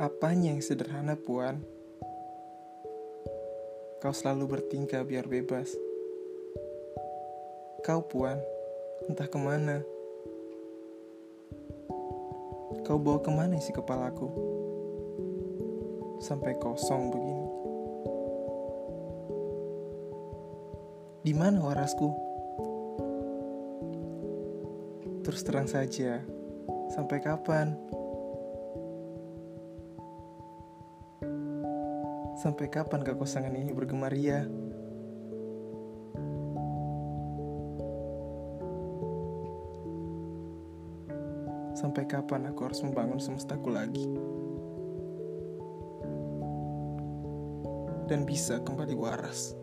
Apanya yang sederhana, Puan? Kau selalu bertingkah biar bebas. Kau, Puan, entah ke mana. Kau bawa ke mana isi kepalaku? Sampai kosong begini. Di mana warasku? Terus terang saja, sampai kapan? Sampai kapan kekosongan ini bergema ria? Sampai kapan aku harus membangun semestaku lagi? Dan bisa kembali waras.